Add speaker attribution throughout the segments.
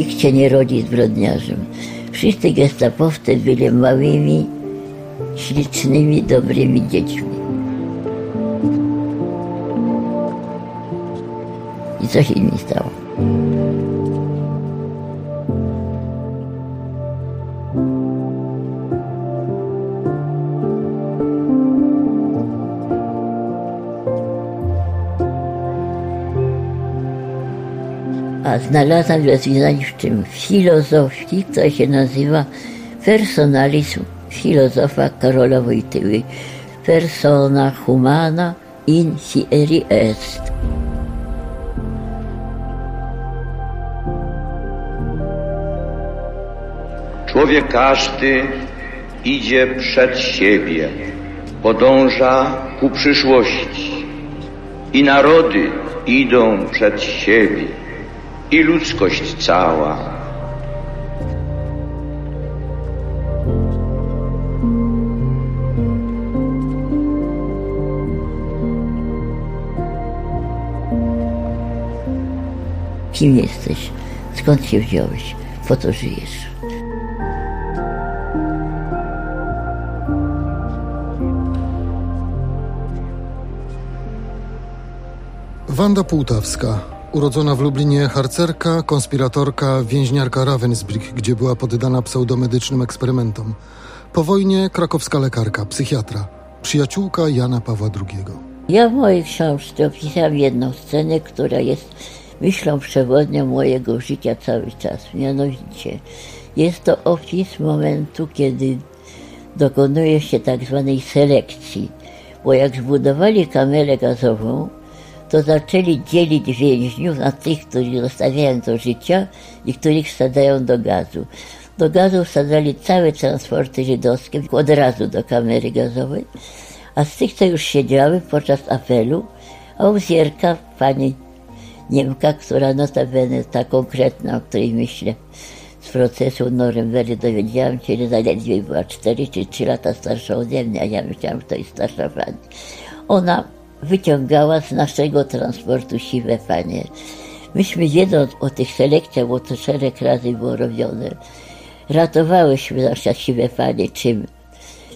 Speaker 1: Nikt się nie rodzi zbrodniarzem. Wszyscy gestapowcy byli małymi, ślicznymi, dobrymi dziećmi. I co się mi stało? A znalazłam rozwiązanie w? W filozofii, która się nazywa personalizm filozofa Karola Wojtyły. Persona humana in fieri est.
Speaker 2: Człowiek każdy idzie przed siebie, podąża ku przyszłości. I narody idą przed siebie i ludzkość cała.
Speaker 1: Kim jesteś? Skąd się wziąłeś? Po to żyjesz.
Speaker 3: Wanda Półtawska, urodzona w Lublinie harcerka, konspiratorka, więźniarka Ravensbrück, gdzie była poddana pseudomedycznym eksperymentom. Po wojnie krakowska lekarka, psychiatra, przyjaciółka Jana Pawła II.
Speaker 1: Ja w mojej książce opisałam jedną scenę, która jest myślą przewodnią mojego życia cały czas. Mianowicie jest to opis momentu, kiedy dokonuje się tak zwanej selekcji. Bo jak zbudowali kamerę gazową, to zaczęli dzielić więźniów na tych, których zostawiają do życia i których wsadzają do gazu. Do gazu wsadzali całe transporty żydowskie od razu do kamery gazowej, a z tych, co już siedziały podczas apelu, auzjerka, pani Niemka, która notabene ta konkretna, o której myślę, z procesu Norymbery dowiedziałam się, że zaledwie była 4 czy 3 lata starsza ode mnie, a ja myślałam, że to jest starsza pani. Ona wyciągała z naszego transportu siwe panie. Myśmy wiedząc o tych selekcjach, bo to szereg razy było robione, ratowałyśmy nasze siwe panie czym?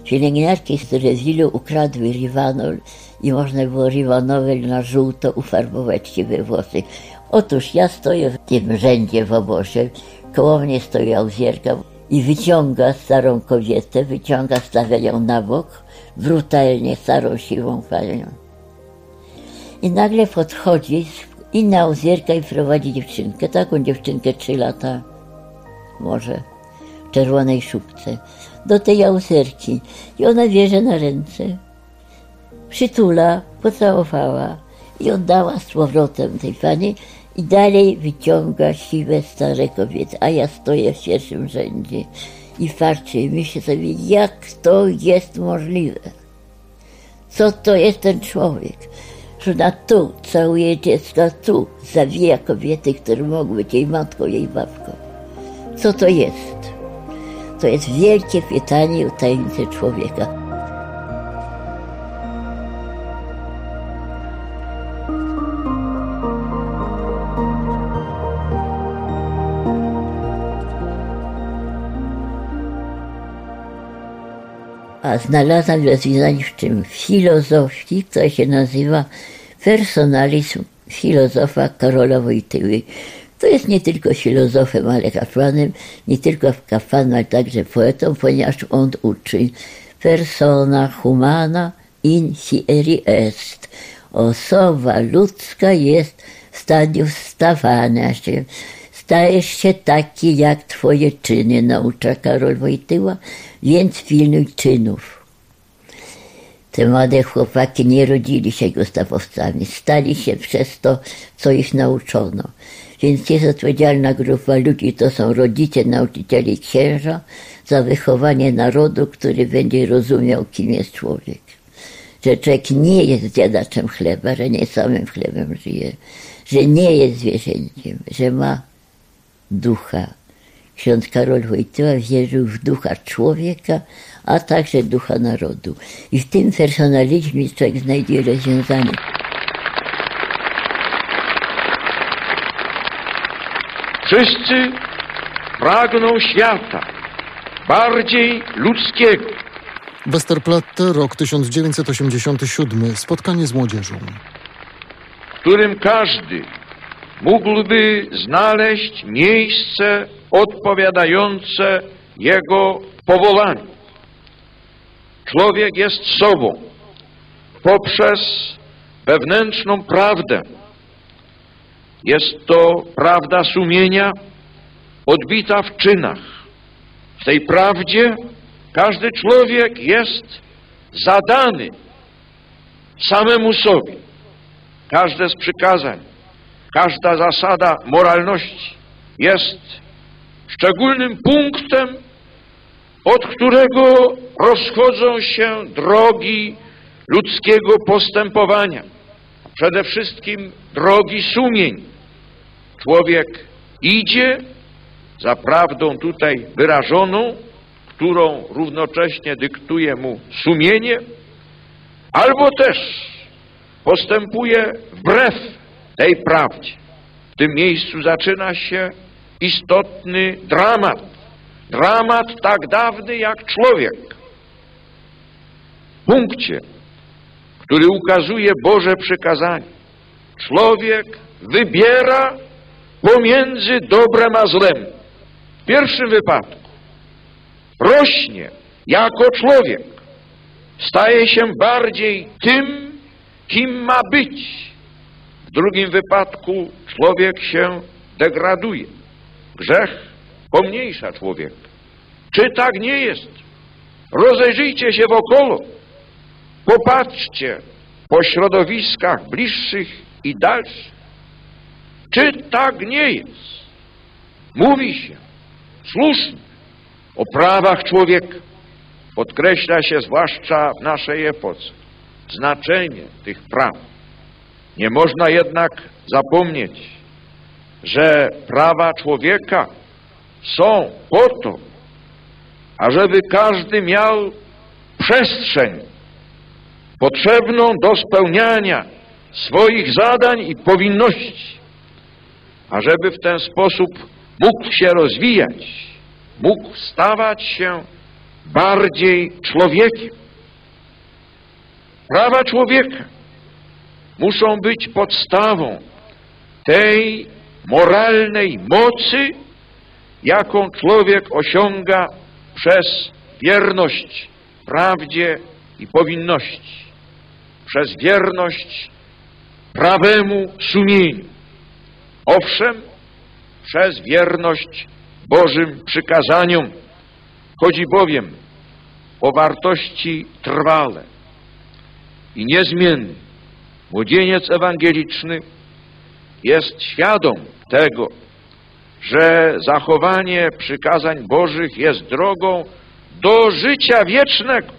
Speaker 1: Pielęgniarki z Terezilu ukradły riwanol i można było riwanol na żółto ufarbować siwe włosy. Otóż ja stoję w tym rzędzie w obozie, koło mnie stoi auzjerka i wyciąga starą kobietę, wyciąga, stawia ją na bok, brutalnie starą siwą panią. I nagle podchodzi inna auzjerka i prowadzi dziewczynkę, taką dziewczynkę trzy lata, może, w czerwonej szubce, do tej auzjerki. I ona bierze na ręce, przytula, pocałowała i oddała z powrotem tej pani i dalej wyciąga siwe, stare kobiety, a ja stoję w pierwszym rzędzie i patrzę i myślę sobie, jak to jest możliwe. Co to jest ten człowiek? Że ona tu całuje dziecka, tu zawija kobiety, które mogły być jej matką, jej babką. Co to jest? To jest wielkie pytanie o tajemnicę człowieka. A znalazłam rozwiązanie w czym? W filozofii, która się nazywa personalizm filozofa Karola Wojtyły. To jest nie tylko filozofem, ale kapłanem, nie tylko kapłanem, ale także poetą, ponieważ on uczy persona humana in fieri est. Osoba ludzka jest w stadium stawania się. Stajesz się taki jak twoje czyny, naucza Karol Wojtyła, więc pilnuj czynów. Te młode chłopaki nie rodzili się gustawowcami, stali się przez to, co ich nauczono. Więc jest odpowiedzialna grupa ludzi, to są rodzice, nauczyciele i księża, za wychowanie narodu, który będzie rozumiał, kim jest człowiek. Że człowiek nie jest zjadaczem chleba, że nie samym chlebem żyje, że nie jest zwierzęciem, że ma ducha. Ksiądz Karol Wojtyła wierzył w ducha człowieka, a także ducha narodu. I w tym personalizmie człowiek znajduje rozwiązanie.
Speaker 2: Wszyscy
Speaker 4: pragną świata bardziej ludzkiego,
Speaker 3: Westerplatte, rok 1987. Spotkanie z młodzieżą.
Speaker 4: w którym każdy mógłby znaleźć miejsce odpowiadające jego powołaniu. Człowiek jest sobą poprzez wewnętrzną prawdę. Jest to prawda sumienia odbita w czynach. W tej prawdzie każdy człowiek jest zadany samemu sobie. Każde z przykazań, każda zasada moralności jest szczególnym punktem, od którego rozchodzą się drogi ludzkiego postępowania. Przede wszystkim drogi sumień. Człowiek idzie za prawdą tutaj wyrażoną, którą równocześnie dyktuje mu sumienie, albo też postępuje wbrew tej prawdzie. W tym miejscu zaczyna się istotny dramat. Dramat tak dawny jak człowiek. W punkcie, który ukazuje Boże przykazanie. Człowiek wybiera pomiędzy dobrem a złem. W pierwszym wypadku rośnie jako człowiek. Staje się bardziej tym, kim ma być. Drugim wypadku człowiek się degraduje. Grzech pomniejsza człowieka. Czy tak nie jest? Rozejrzyjcie się wokoło. Popatrzcie po środowiskach bliższych i dalszych. Czy tak nie jest? Mówi się słusznie o prawach człowieka. Podkreśla się zwłaszcza w naszej epoce znaczenie tych praw. Nie można jednak zapomnieć, że prawa człowieka są po to, ażeby każdy miał przestrzeń potrzebną do spełniania swoich zadań i powinności, ażeby w ten sposób mógł się rozwijać, mógł stawać się bardziej człowiekiem. Prawa człowieka muszą być podstawą tej moralnej mocy, jaką człowiek osiąga przez wierność prawdzie i powinności, przez wierność prawemu sumieniu. Owszem, przez wierność Bożym przykazaniom. Chodzi bowiem o wartości trwale i niezmienny. Młodzieniec ewangeliczny jest świadom tego, że zachowanie przykazań Bożych jest drogą do życia wiecznego.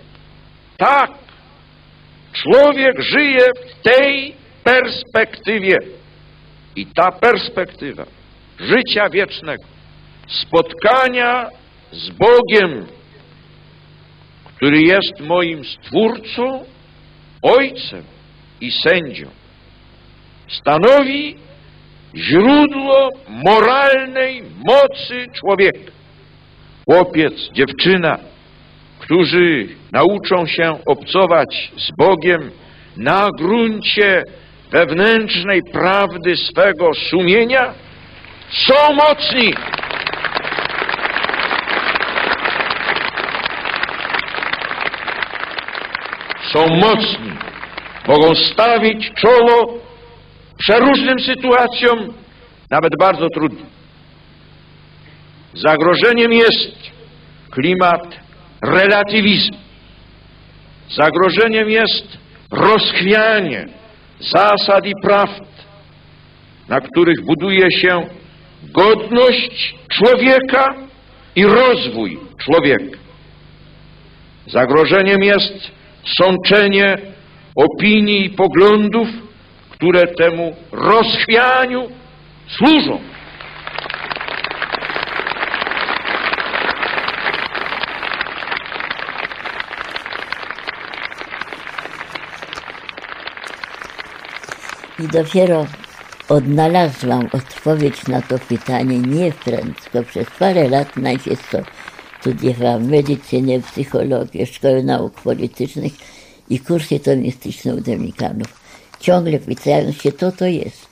Speaker 4: Tak, człowiek żyje w tej perspektywie. I ta perspektywa życia wiecznego, spotkania z Bogiem, który jest moim Stwórcą, Ojcem i sędzią, stanowi źródło moralnej mocy człowieka. Chłopiec, dziewczyna, którzy nauczą się obcować z Bogiem na gruncie wewnętrznej prawdy swego sumienia, są mocni. Są mocni. Mogą stawić czoło przeróżnym sytuacjom, nawet bardzo trudnym. Zagrożeniem jest klimat relatywizmu. Zagrożeniem jest rozchwianie zasad i prawd, na których buduje się godność człowieka i rozwój człowieka. Zagrożeniem jest sączenie opinii i poglądów, które temu rozchwianiu służą.
Speaker 1: I dopiero odnalazłam odpowiedź na to pytanie nie prędko. Przez parę lat najpierw studiowałam medycynę, psychologię, szkołę nauk politycznych i kursy Dominikanów. Ciągle pytając się, co to jest.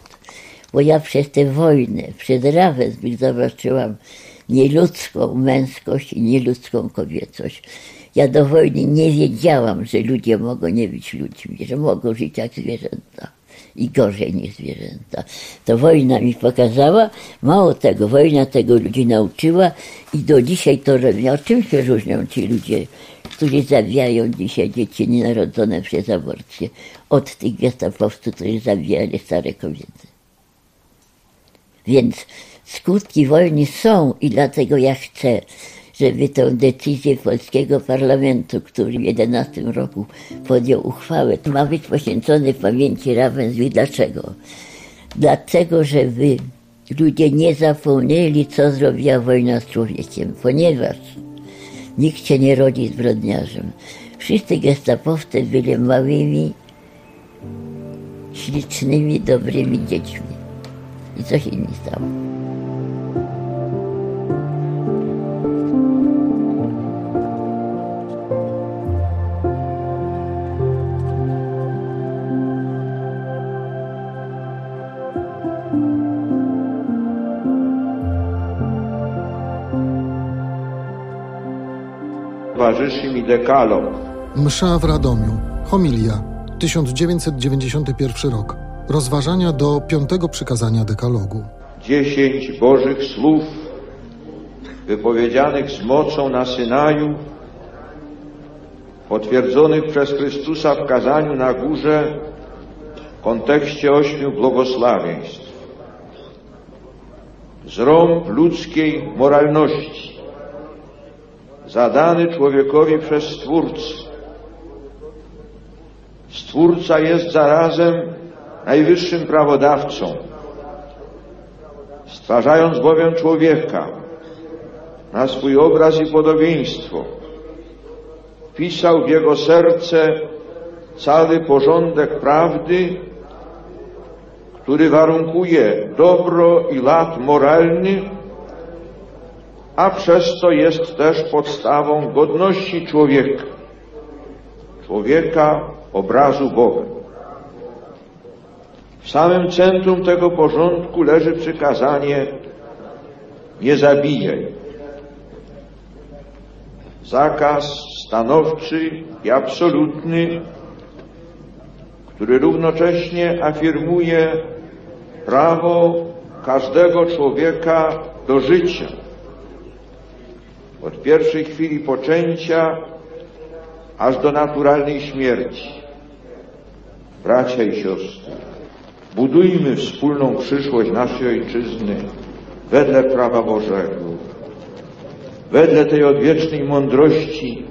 Speaker 1: Bo ja przez tę wojnę, przez Ravensbrück zobaczyłam nieludzką męskość i nieludzką kobiecość. Ja do wojny nie wiedziałam, że ludzie mogą nie być ludźmi, że mogą żyć jak zwierzęta i gorzej niż zwierzęta. To wojna mi pokazała, mało tego, wojna tego ludzi nauczyła i do dzisiaj to robią. O czym się różnią ci ludzie, którzy zabijają dzisiaj dzieci nienarodzone przez aborcję, od tych gestapowców, którzy zabijali stare kobiety. Więc skutki wojny są i dlatego ja chcę, żeby tę decyzję polskiego parlamentu, który w 11 roku podjął uchwałę, ma być poświęcony pamięci Ravensbrück. Dlaczego? Dlatego, żeby ludzie nie zapomnieli, co zrobiła wojna z człowiekiem, ponieważ nikt się nie rodzi zbrodniarzem. Wszyscy gestapowcy byli małymi, ślicznymi, dobrymi dziećmi. I co się nie stało?
Speaker 5: Towarzyszy mi dekalog.
Speaker 3: Msza w Radomiu. Homilia. 1991 rok. Rozważania do piątego przykazania dekalogu.
Speaker 5: Dziesięć Bożych słów wypowiedzianych z mocą na Synaju, potwierdzonych przez Chrystusa w kazaniu na górze w kontekście ośmiu błogosławieństw. Zrąb ludzkiej moralności zadany człowiekowi przez Stwórcę. Stwórca jest zarazem najwyższym prawodawcą. Stwarzając bowiem człowieka na swój obraz i podobieństwo, wpisał w jego serce cały porządek prawdy, który warunkuje dobro i lat moralny, a przez to jest też podstawą godności człowieka, człowieka obrazu Boga. W samym centrum tego porządku leży przykazanie nie zabijaj. Zakaz stanowczy i absolutny, który równocześnie afirmuje prawo każdego człowieka do życia. Od pierwszej chwili poczęcia aż do naturalnej śmierci. Bracia i siostry, budujmy wspólną przyszłość naszej ojczyzny wedle prawa Bożego, wedle tej odwiecznej mądrości,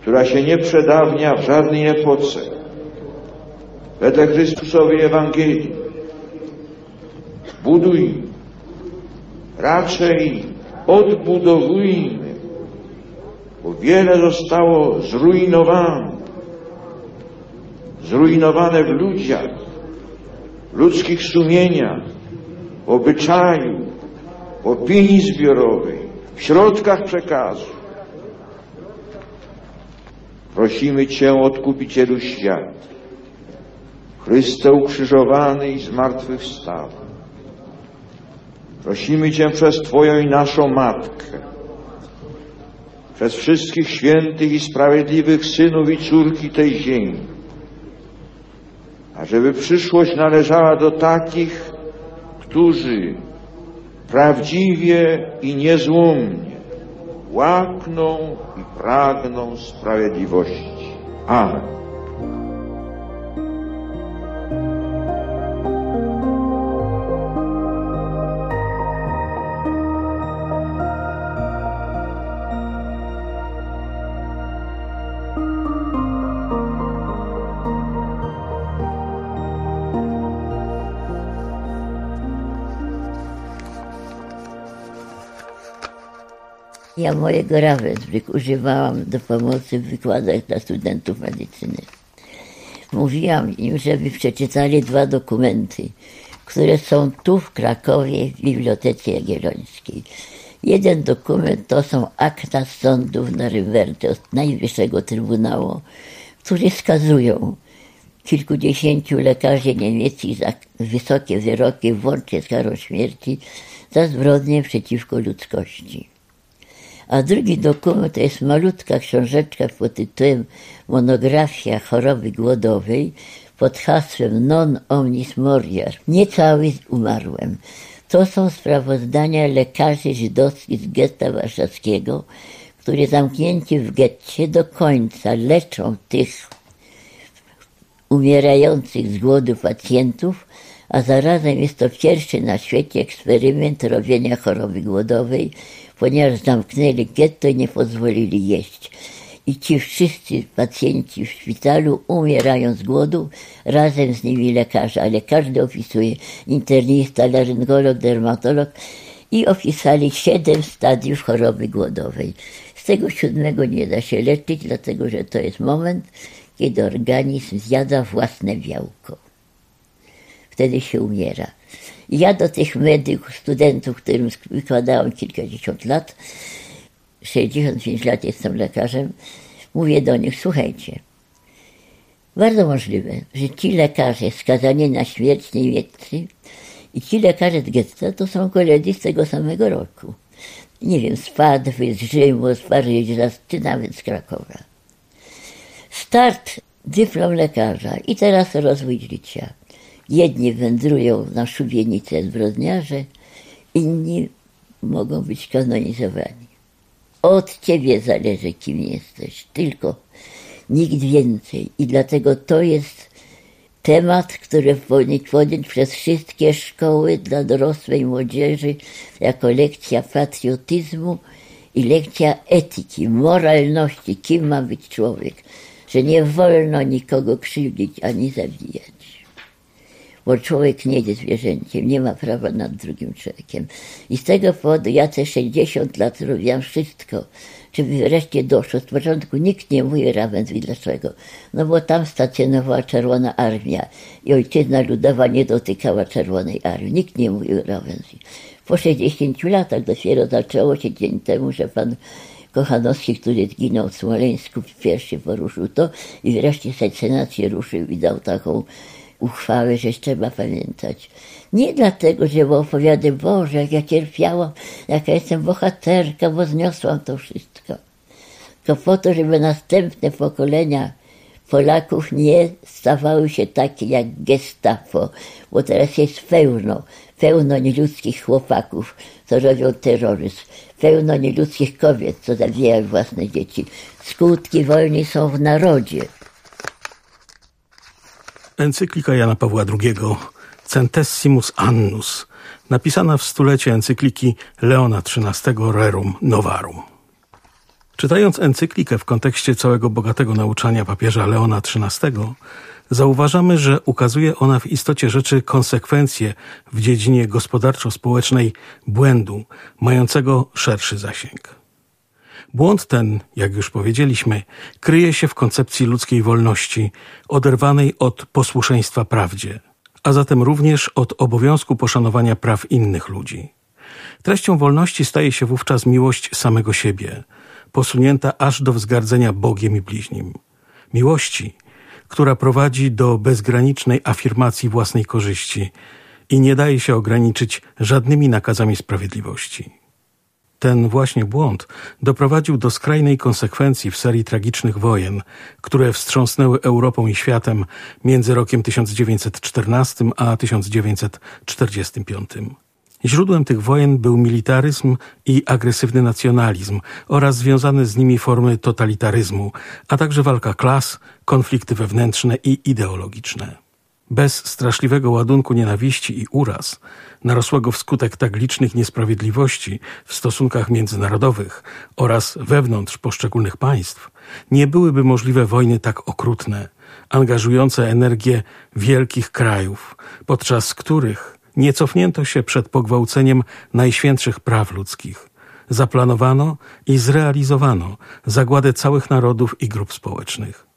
Speaker 5: która się nie przedawnia w żadnej epoce, wedle Chrystusowej Ewangelii. Budujmy, raczej odbudowujmy, bo wiele zostało zrujnowane, zrujnowane w ludziach, w ludzkich sumieniach, w obyczaju, w opinii zbiorowej, w środkach przekazu. Prosimy Cię, Odkupicielu świata, Chryste ukrzyżowany i zmartwychwstały. Prosimy Cię przez Twoją i naszą Matkę, przez wszystkich świętych i sprawiedliwych synów i córki tej ziemi, ażeby przyszłość należała do takich, którzy prawdziwie i niezłomnie łakną i pragną sprawiedliwości. Amen.
Speaker 1: Ja mojego Ravensbrück używałam do pomocy w wykładach dla studentów medycyny. Mówiłam im, żeby przeczytali dwa dokumenty. które są tu w Krakowie w Bibliotece Jagiellońskiej. Jeden dokument to są akta sądów na Rywerce od Najwyższego Trybunału, które skazują kilkudziesięciu lekarzy niemieckich za wysokie wyroki, włącznie z karą śmierci, za zbrodnie przeciwko ludzkości. A drugi dokument to jest malutka książeczka pod tytułem Monografia choroby głodowej pod hasłem Non omnis moriar. Nie cały umarłem. To są sprawozdania lekarzy żydowskich z getta warszawskiego, którzy zamknięci w getcie do końca leczą tych umierających z głodu pacjentów, a zarazem jest to pierwszy na świecie eksperyment robienia choroby głodowej, ponieważ zamknęli getto i nie pozwolili jeść. I ci wszyscy pacjenci w szpitalu umierają z głodu, razem z nimi lekarze, ale każdy opisuje internista, laryngolog, dermatolog i opisali siedem stadiów choroby głodowej. Z tego siódmego nie da się leczyć, dlatego że to jest moment, kiedy organizm zjada własne białko. Wtedy się umiera. Ja do tych medyków, studentów, którym wykładałem kilkadziesiąt lat, 65 lat jestem lekarzem, mówię do nich, słuchajcie, bardzo możliwe, że ci lekarze skazani na śmierć niemieccy i ci lekarze z getta to są koledzy z tego samego roku. Nie wiem, z Padwy, z Rzymu, z Paryża, czy nawet z Krakowa. Start, dyplom lekarza i teraz rozwój życia. Jedni wędrują na szubienicę zbrodniarze, inni mogą być kanonizowani. Od ciebie zależy, kim jesteś, tylko nikt więcej. I dlatego to jest temat, który powinien podjąć przez wszystkie szkoły dla dorosłej młodzieży jako lekcja patriotyzmu i lekcja etyki, moralności, kim ma być człowiek, że nie wolno nikogo krzywdzić ani zabijać bo człowiek nie jest zwierzęciem, nie ma prawa nad drugim człowiekiem. I z tego powodu ja te 60 lat robiłam wszystko, żeby wreszcie doszło. Z początku nikt nie mówi Ravensbrück. Dlaczego? No bo tam stacjonowała Czerwona Armia i ojczyzna ludowa nie dotykała Czerwonej Armii. Nikt nie mówił Ravensbrück. Po 60 latach dopiero zaczęło się dzień temu, że pan Kochanowski, który zginął w Smoleńsku, pierwszy poruszył to i wreszcie senację ruszył i dał taką uchwały, że trzeba pamiętać. Nie dlatego, że opowiadam, Boże, jak ja cierpiałam, jaka jestem bohaterka, bo zniosłam to wszystko. Tylko po to, żeby następne pokolenia Polaków nie stawały się takie jak gestapo, bo teraz jest pełno, pełno nieludzkich chłopaków, co robią terroryzm, pełno nieludzkich kobiet, co zabijają własne dzieci. Skutki wojny są w narodzie.
Speaker 6: Encyklika Jana Pawła II Centessimus Annus, napisana w stulecie encykliki Leona XIII Rerum Novarum. Czytając encyklikę w kontekście całego bogatego nauczania papieża Leona XIII, zauważamy, że ukazuje ona w istocie rzeczy konsekwencje w dziedzinie gospodarczo-społecznej błędu, mającego szerszy zasięg. Błąd ten, jak już powiedzieliśmy, kryje się w koncepcji ludzkiej wolności, oderwanej od posłuszeństwa prawdzie, a zatem również od obowiązku poszanowania praw innych ludzi. Treścią wolności staje się wówczas miłość samego siebie, posunięta aż do wzgardzenia Bogiem i bliźnim. Miłości, która prowadzi do bezgranicznej afirmacji własnej korzyści i nie daje się ograniczyć żadnymi nakazami sprawiedliwości. Ten właśnie błąd doprowadził do skrajnej konsekwencji w serii tragicznych wojen, które wstrząsnęły Europą i światem między rokiem 1914 a 1945. Źródłem tych wojen był militaryzm i agresywny nacjonalizm oraz związane z nimi formy totalitaryzmu, a także walka klas, konflikty wewnętrzne i ideologiczne. Bez straszliwego ładunku nienawiści i uraz, narosłego wskutek tak licznych niesprawiedliwości w stosunkach międzynarodowych oraz wewnątrz poszczególnych państw, nie byłyby możliwe wojny tak okrutne, angażujące energię wielkich krajów, podczas których nie cofnięto się przed pogwałceniem najświętszych praw ludzkich. Zaplanowano i zrealizowano zagładę całych narodów i grup społecznych.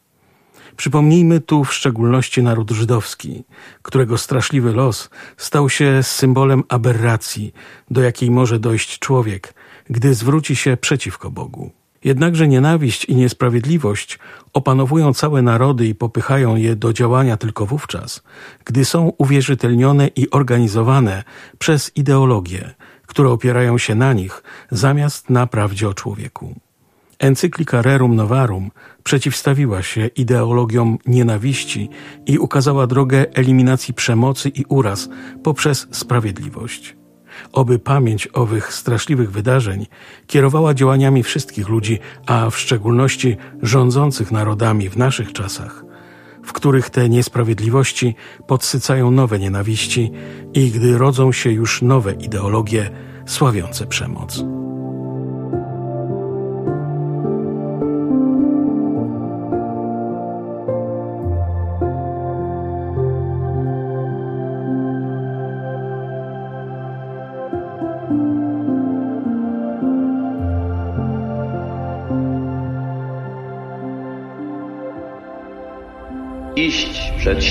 Speaker 6: Przypomnijmy tu w szczególności naród żydowski, którego straszliwy los stał się symbolem aberracji, do jakiej może dojść człowiek, gdy zwróci się przeciwko Bogu. Jednakże nienawiść i niesprawiedliwość opanowują całe narody i popychają je do działania tylko wówczas, gdy są uwierzytelnione i organizowane przez ideologie, które opierają się na nich zamiast na prawdzie o człowieku. Encyklika Rerum Novarum przeciwstawiła się ideologiom nienawiści i ukazała drogę eliminacji przemocy i uraz poprzez sprawiedliwość. Oby pamięć owych straszliwych wydarzeń kierowała działaniami wszystkich ludzi, a w szczególności rządzących narodami w naszych czasach, w których te niesprawiedliwości podsycają nowe nienawiści i gdy rodzą się już nowe ideologie sławiące przemoc.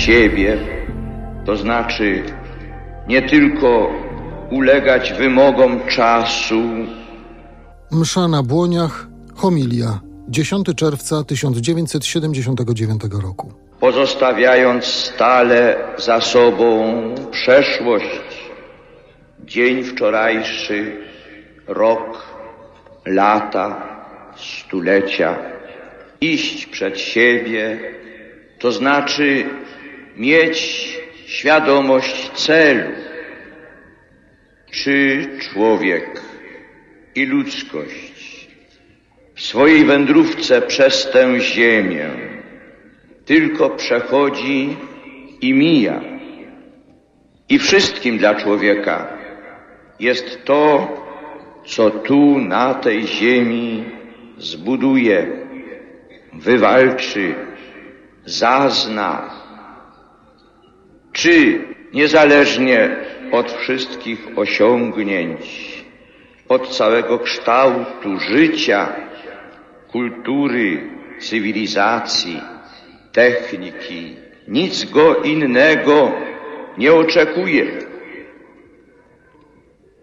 Speaker 2: Siebie to znaczy nie tylko ulegać wymogom czasu,
Speaker 3: Msza na Błoniach, homilia, 10 czerwca 1979 roku.
Speaker 2: pozostawiając stale za sobą przeszłość, dzień wczorajszy, rok, lata, stulecia. Iść przed siebie to znaczy mieć świadomość celu, czy człowiek i ludzkość w swojej wędrówce przez tę ziemię tylko przechodzi i mija. I wszystkim dla człowieka jest to, co tu na tej ziemi zbuduje, wywalczy, zazna, czy niezależnie od wszystkich osiągnięć, od całego kształtu życia, kultury, cywilizacji, techniki, nic go innego nie oczekuje.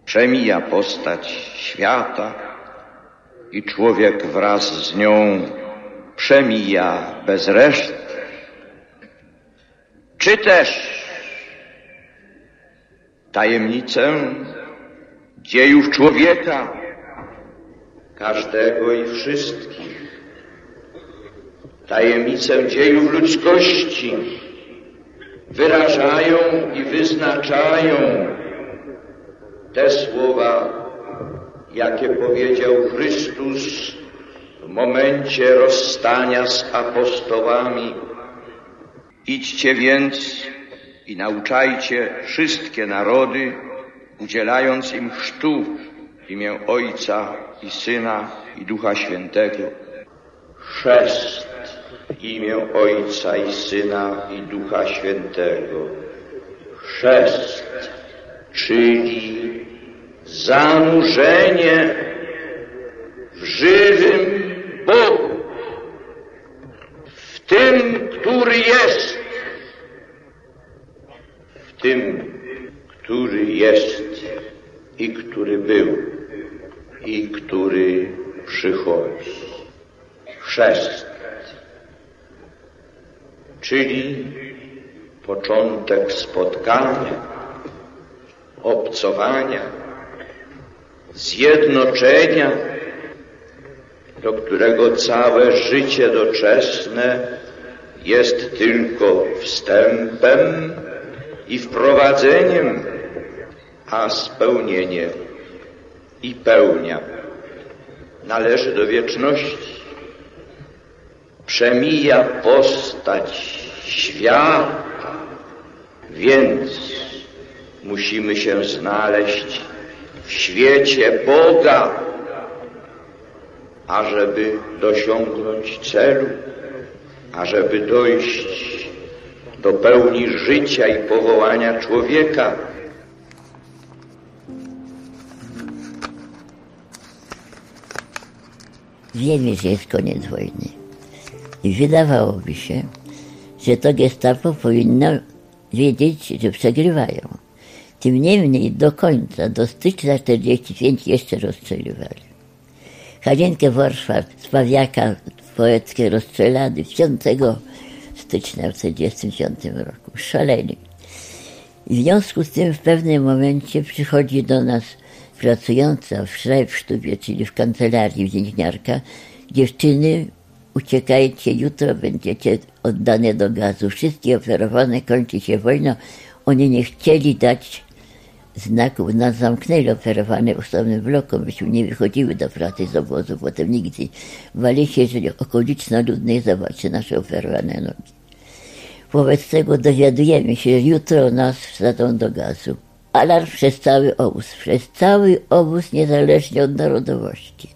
Speaker 2: Przemija postać świata i człowiek wraz z nią przemija bez reszty. Czy też tajemnicę dziejów człowieka, każdego i wszystkich, tajemnicę dziejów ludzkości wyrażają i wyznaczają te słowa, jakie powiedział Chrystus w momencie rozstania z apostołami. Idźcie więc i nauczajcie wszystkie narody, udzielając im chrztu w imię Ojca i Syna i Ducha Świętego. Chrzest w imię Ojca i Syna i Ducha Świętego. Chrzest, czyli zanurzenie w żywym Bogu, w tym, który jest, tym, który jest i który był i który przychodzi. Chrzest, czyli początek spotkania, obcowania, zjednoczenia, do którego całe życie doczesne jest tylko wstępem i wprowadzeniem, a spełnienie i pełnia należy do wieczności. Przemija postać świata, więc musimy się znaleźć w świecie Boga, ażeby dosiągnąć celu, ażeby dojść do pełni życia i powołania człowieka.
Speaker 1: Wiemy, że jest koniec wojny. I wydawałoby się, że to gestapo powinno wiedzieć, że przegrywają. Tym niemniej do końca, do stycznia 45 jeszcze rozstrzeliwali. Halinkę Worszwart z Pawiaka poetkę rozstrzelany 5 stycznia w 1945 roku. Szaleni. I w związku z tym w pewnym momencie przychodzi do nas pracująca w Schreibstubie, czyli w kancelarii więźniarka, dziewczyny, uciekajcie, jutro będziecie oddane do gazu. Wszystkie oferowane, kończy się wojna. Oni nie chcieli dać znaków, nas zamknęli oferowane w osobnym bloku, myśmy nie wychodziły do pracy z obozu, potem nigdy. Wali się, że okoliczna ludność zobaczy nasze oferowane nogi. Wobec tego dowiadujemy się, że jutro nas wsadzą do gazu. Alarm przez cały obóz, przez cały obóz, niezależnie od narodowości.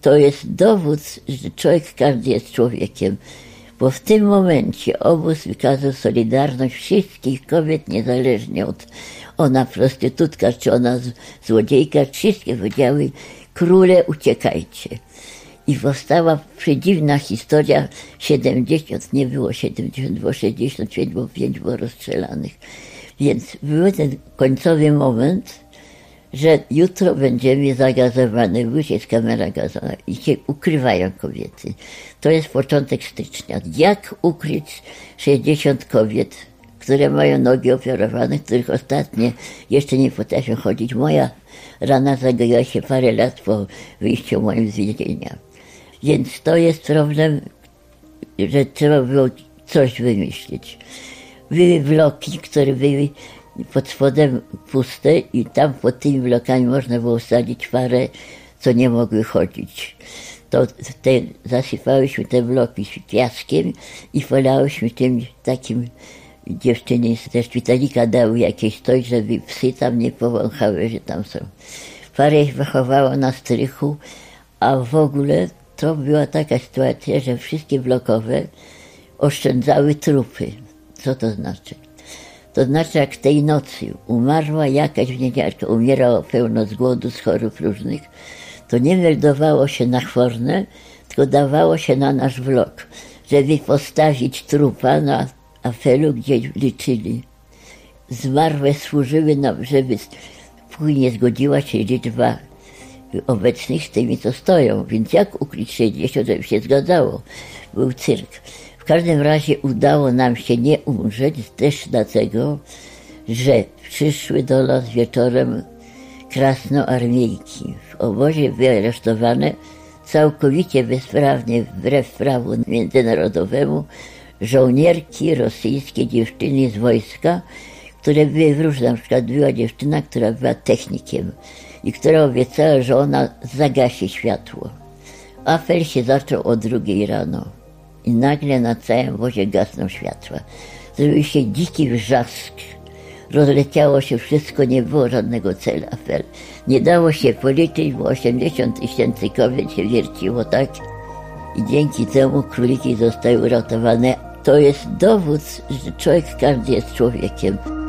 Speaker 1: To jest dowód, że człowiek każdy jest człowiekiem, bo w tym momencie obóz wykazał solidarność wszystkich kobiet, niezależnie od ona prostytutka, czy ona złodziejka, wszystkie powiedziały, króle uciekajcie. I powstała przedziwna historia, 70, nie było 70, było 65, bo 5 było rozstrzelanych. Więc był ten końcowy moment, że jutro będziemy zagazowane, już kamera gazowa i się ukrywają kobiety. To jest początek stycznia. Jak ukryć 60 kobiet, które mają nogi operowane, których ostatnie jeszcze nie potrafią chodzić. Moja rana zagoiła się parę lat po wyjściu moim z więzienia. Więc to jest problem, że trzeba było coś wymyślić. Były bloki, które były pod spodem puste i tam pod tymi blokami można było sadzić parę, co nie mogły chodzić. To te, zasypałyśmy te bloki piaskiem i polałyśmy tym takim dziewczyny ze szpitalika dały jakieś coś, żeby psy tam nie powąchały, że tam są. Parę ich wychowało na strychu, a w ogóle to była taka sytuacja, że wszystkie blokowe oszczędzały trupy. Co to znaczy? To znaczy, jak tej nocy umarła jakaś wnieniarka, umierała pełno z głodu, z chorób różnych, to nie meldowało się na chworne, tylko dawało się na nasz blok, żeby postawić trupa na apelu, gdzie liczyli. Zmarłe służyły nam, żeby później zgodziła się liczba obecnych z tymi, co stoją. Więc jak ukryć 60, żeby się zgadzało? Był cyrk. W każdym razie udało nam się nie umrzeć też dlatego, że przyszły do nas wieczorem krasnoarmiejki. W obozie były aresztowane całkowicie bezprawnie, wbrew prawu międzynarodowemu, żołnierki rosyjskie, dziewczyny z wojska, które były różne. Na przykład była dziewczyna, która była technikiem i która obiecała, że ona zagasi światło. Apel się zaczął o drugiej rano i nagle na całym wozie gasną światła. Zrobił się dziki wrzask. Rozleciało się wszystko, nie było żadnego celu apel. Nie dało się policzyć, bo 80 tysięcy kobiet się wierciło tak i dzięki temu króliki zostały uratowane. To jest dowód, że człowiek każdy jest człowiekiem.